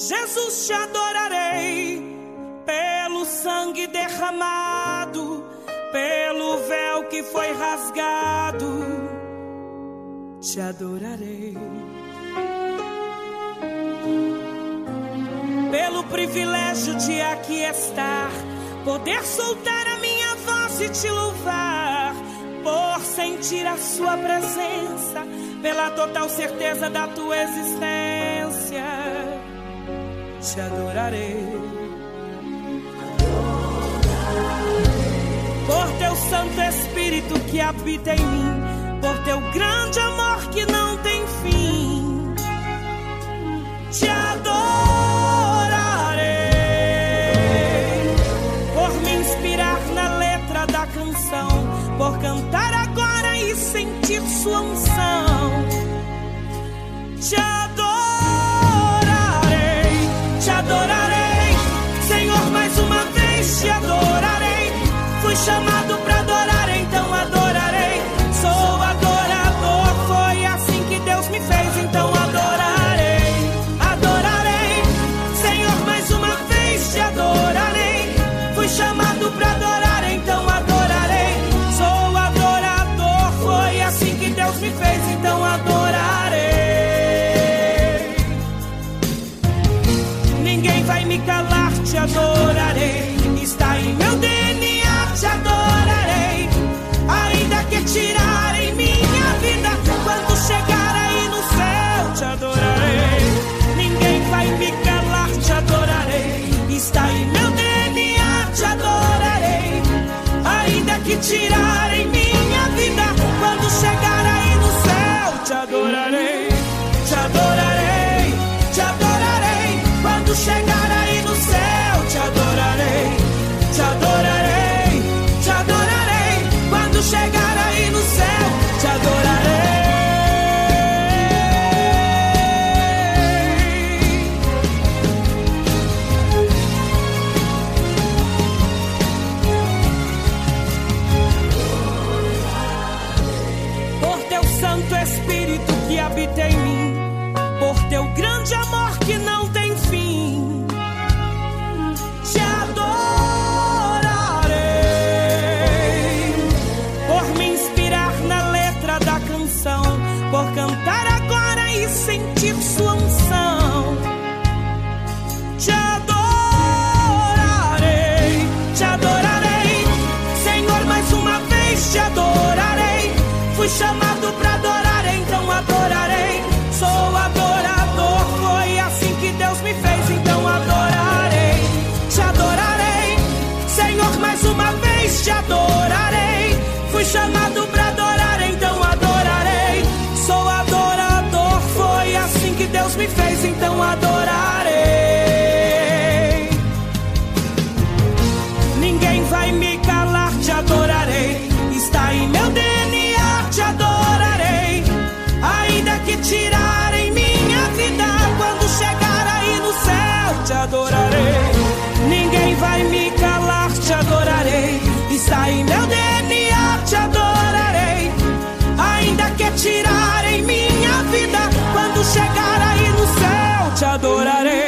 te adorarei pelo sangue derramado, pelo véu que foi rasgado. Te adorarei. Pelo privilégio de aqui estar, poder soltar a minha voz e te louvar, por sentir a sua presença, pela total certeza da tua existência te adorarei. Por teu Santo Espírito que habita em mim, por teu grande amor que não tem fim, te adorarei. Por me inspirar na letra da canção, por cantar agora e sentir sua unção, te adorarei adorarei. Céu, em mim, por teu grande amor que não tem fim. Te adorarei por me inspirar na letra da canção, por cantar agora e sentir sua unção. Te adorarei, te adorarei, Senhor, mais uma vez te adorarei. Fui chamado adorarei. Ninguém vai me calar, te adorarei. Está em meu DNA, te adorarei. Ainda que tirarem minha vida, quando chegar aí no céu, te adorarei.